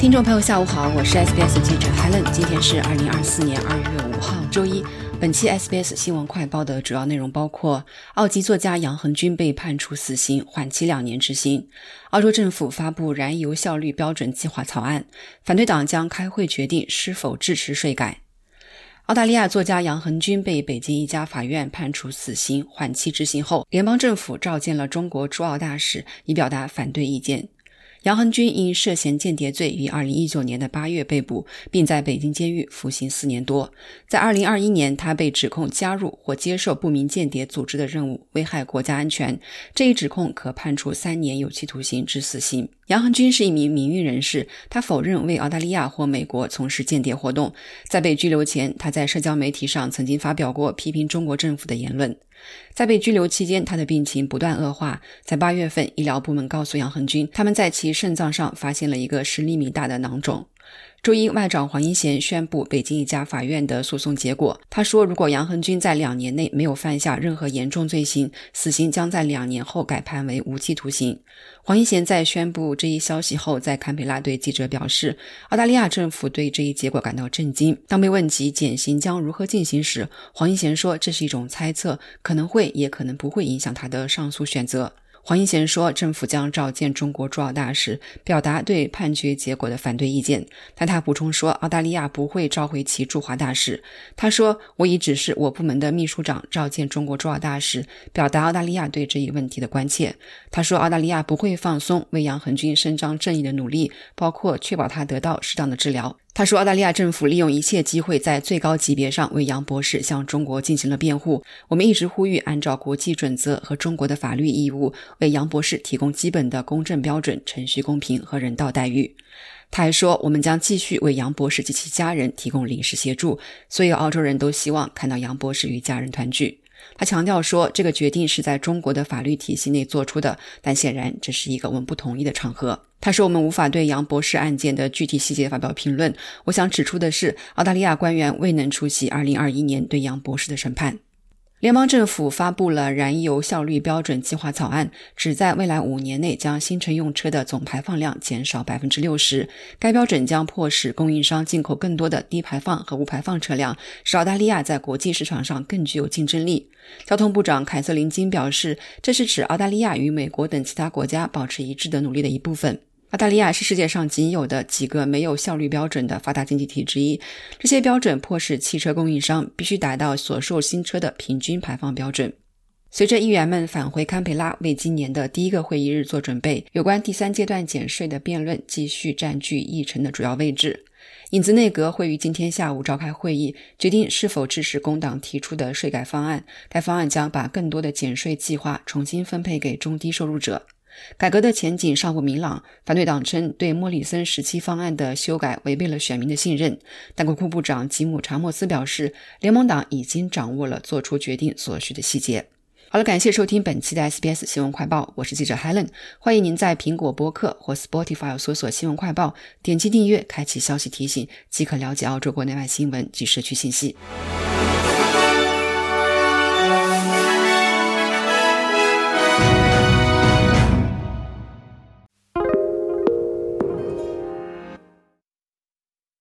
听众朋友，下午好，我是 SBS 记者 Helen。今天是二零二四年二月五号，周一。本期 SBS 新闻快报的主要内容包括：澳籍作家杨恒军被判处死刑，缓期两年执行；澳洲政府发布燃油效率标准计划草案；反对党将开会决定是否支持税改；澳大利亚作家杨恒军被北京一家法院判处死刑，缓期执行后，联邦政府召见了中国驻澳大使，以表达反对意见。杨恒军因涉嫌间谍罪于二零一九年的八月被捕，并在北京监狱服刑四年多。在二零二一年，他被指控加入或接受不明间谍组织的任务，危害国家安全。这一指控可判处三年有期徒刑至死刑。杨恒军是一名名誉人士，他否认为澳大利亚或美国从事间谍活动。在被拘留前，他在社交媒体上曾经发表过批评中国政府的言论。在被拘留期间，他的病情不断恶化。在八月份，医疗部门告诉杨恒军，他们在其肾脏上发现了一个十厘米大的囊肿。周一，外长黄英贤宣布北京一家法院的诉讼结果。他说，如果杨恒军在两年内没有犯下任何严重罪行，死刑将在两年后改判为无期徒刑。黄英贤在宣布这一消息后，在堪培拉对记者表示，澳大利亚政府对这一结果感到震惊。当被问及减刑将如何进行时，黄英贤说，这是一种猜测，可能会也可能不会影响他的上诉选择。黄英贤说，政府将召见中国驻澳大使，表达对判决结果的反对意见。但他补充说，澳大利亚不会召回其驻华大使。他说：“我已指示我部门的秘书长召见中国驻澳大使，表达澳大利亚对这一问题的关切。”他说，澳大利亚不会放松为杨恒军伸张正义的努力，包括确保他得到适当的治疗。他说，澳大利亚政府利用一切机会，在最高级别上为杨博士向中国进行了辩护。我们一直呼吁按照国际准则和中国的法律义务，为杨博士提供基本的公正标准、程序公平和人道待遇。他还说，我们将继续为杨博士及其家人提供临时协助。所有澳洲人都希望看到杨博士与家人团聚。他强调说，这个决定是在中国的法律体系内做出的，但显然这是一个我们不同意的场合。他说：“我们无法对杨博士案件的具体细节发表评论。我想指出的是，澳大利亚官员未能出席2021年对杨博士的审判。”联邦政府发布了燃油效率标准计划草案，旨在未来五年内将新乘用车的总排放量减少百分之六十。该标准将迫使供应商进口更多的低排放和无排放车辆，使澳大利亚在国际市场上更具有竞争力。交通部长凯瑟琳金表示，这是指澳大利亚与美国等其他国家保持一致的努力的一部分。澳大利亚是世界上仅有的几个没有效率标准的发达经济体之一。这些标准迫使汽车供应商必须达到所售新车的平均排放标准。随着议员们返回堪培拉为今年的第一个会议日做准备，有关第三阶段减税的辩论继续占据议程的主要位置。影子内阁会于今天下午召开会议，决定是否支持工党提出的税改方案。该方案将把更多的减税计划重新分配给中低收入者。改革的前景尚不明朗。反对党称，对莫里森时期方案的修改违背了选民的信任。但国库部长吉姆·查莫斯表示，联盟党已经掌握了做出决定所需的细节。好了，感谢收听本期的 SBS 新闻快报，我是记者 Helen。欢迎您在苹果播客或 Spotify 搜索“新闻快报”，点击订阅，开启消息提醒，即可了解澳洲国内外新闻及社区信息。